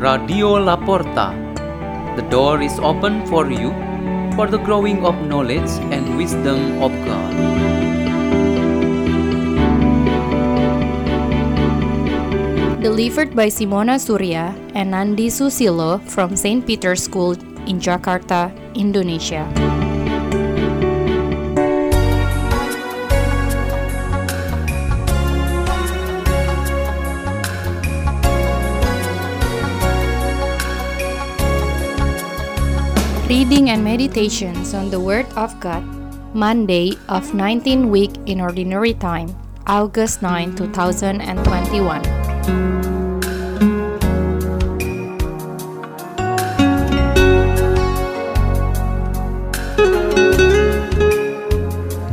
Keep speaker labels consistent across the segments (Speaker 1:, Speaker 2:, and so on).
Speaker 1: Radio Laporta. The door is open for you for the growing of knowledge and wisdom of God.
Speaker 2: Delivered by Simona Surya and Nandi Susilo from St. Peter's School in Jakarta, Indonesia. Reading and Meditations on the Word of God, Monday of 19 week in Ordinary Time, August 9, 2021.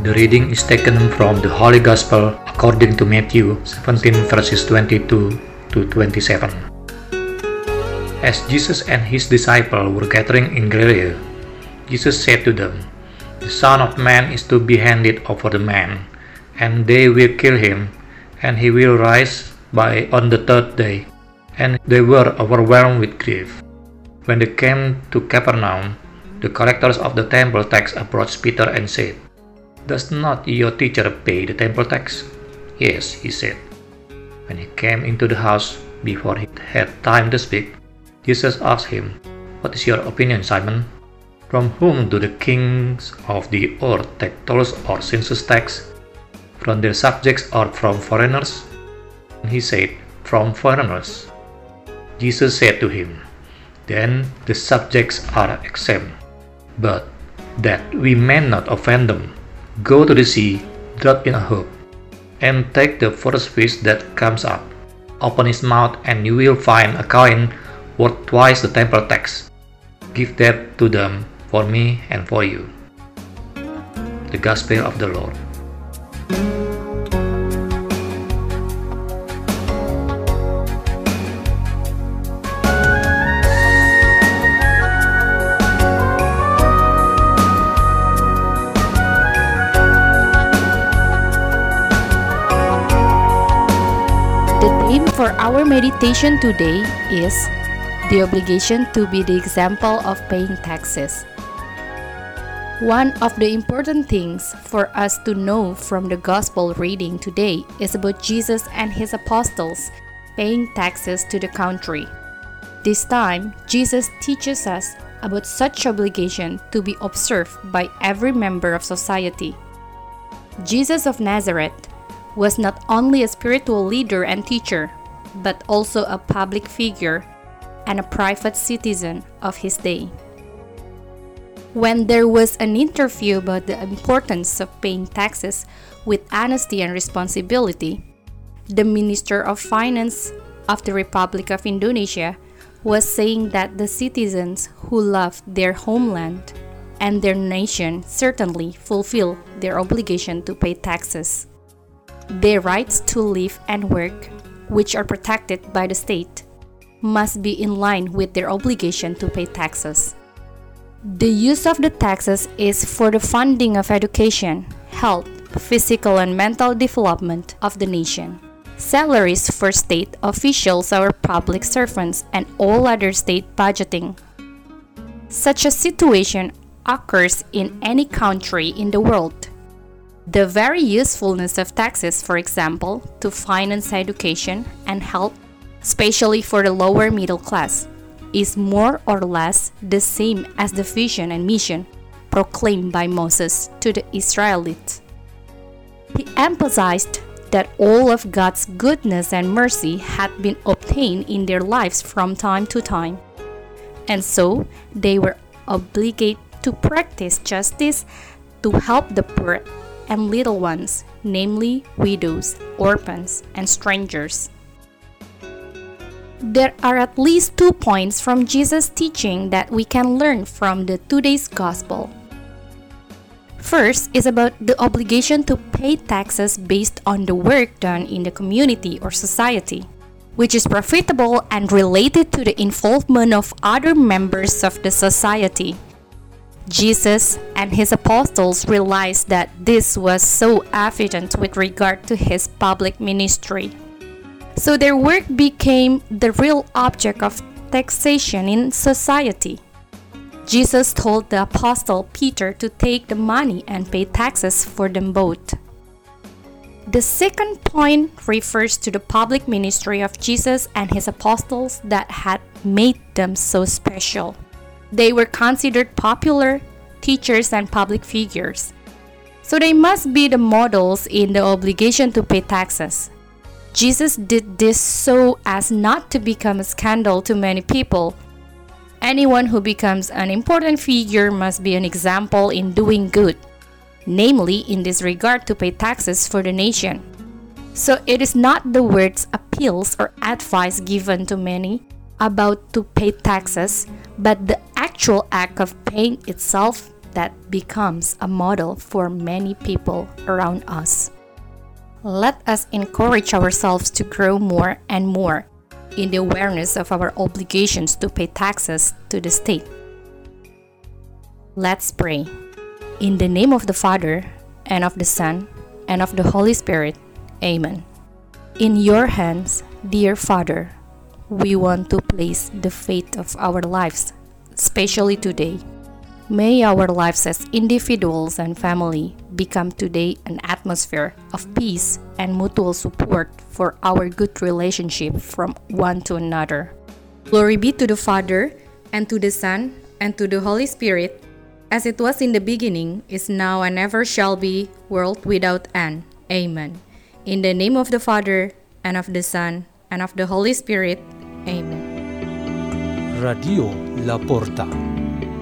Speaker 3: The reading is taken from the Holy Gospel according to Matthew 17 verses 22 to 27. As Jesus and his disciples were gathering in Galilee, Jesus said to them, The Son of Man is to be handed over to men, and they will kill him, and he will rise by on the third day. And they were overwhelmed with grief. When they came to Capernaum, the collectors of the temple tax approached Peter and said, Does not your teacher pay the temple tax? Yes, he said. When he came into the house, before he had time to speak, Jesus asked him, What is your opinion, Simon? From whom do the kings of the earth take tolls or census tax? From their subjects or from foreigners? He said, From foreigners. Jesus said to him, Then the subjects are exempt. But that we may not offend them, go to the sea, drop in a hook, and take the first fish that comes up. Open his mouth, and you will find a coin worth twice the temple tax. Give that to them for me and for you. The Gospel of the Lord.
Speaker 2: The theme for our meditation today is the obligation to be the example of paying taxes. One of the important things for us to know from the gospel reading today is about Jesus and his apostles paying taxes to the country. This time, Jesus teaches us about such obligation to be observed by every member of society. Jesus of Nazareth was not only a spiritual leader and teacher, but also a public figure and a private citizen of his day. When there was an interview about the importance of paying taxes with honesty and responsibility, the Minister of Finance of the Republic of Indonesia was saying that the citizens who love their homeland and their nation certainly fulfill their obligation to pay taxes. Their rights to live and work, which are protected by the state, must be in line with their obligation to pay taxes. The use of the taxes is for the funding of education, health, physical and mental development of the nation. Salaries for state officials or public servants and all other state budgeting. Such a situation occurs in any country in the world. The very usefulness of taxes, for example, to finance education and health, especially for the lower middle class, is more or less the same as the vision and mission proclaimed by Moses to the Israelites. He emphasized that all of God's goodness and mercy had been obtained in their lives from time to time, and so they were obligated to practice justice to help the poor and little ones, namely widows, orphans, and strangers. There are at least two points from Jesus' teaching that we can learn from the today's gospel. First is about the obligation to pay taxes based on the work done in the community or society, which is profitable and related to the involvement of other members of the society. Jesus and his apostles realized that this was so evident with regard to his public ministry. So their work became the real object of taxation in society. Jesus told the apostle Peter to take the money and pay taxes for them both. The second point refers to the public ministry of Jesus and his apostles that had made them so special. They were considered popular teachers and public figures. So they must be the models in the obligation to pay taxes. Jesus did this so as not to become a scandal to many people. Anyone who becomes an important figure must be an example in doing good namely in this regard to pay taxes for the nation. So it is not the words appeals or advice given to many about to pay taxes, but the actual act of paying itself that becomes a model for many people around us. Let us encourage ourselves to grow more and more in the awareness of our obligations to pay taxes to the state. Let's pray. In the name of the Father, and of the Son, and of the Holy Spirit. Amen. In your hands, dear Father, we want to place the fate of our lives, especially today. May our lives as individuals and family become today an atmosphere of peace and mutual support for our good relationship from one to another. Glory be to the Father, and to the Son, and to the Holy Spirit as it was in the beginning, is now, and ever shall be, world without end. Amen. In the name of the Father, and of the Son, and of the Holy Spirit. Amen.
Speaker 4: Radio La Porta.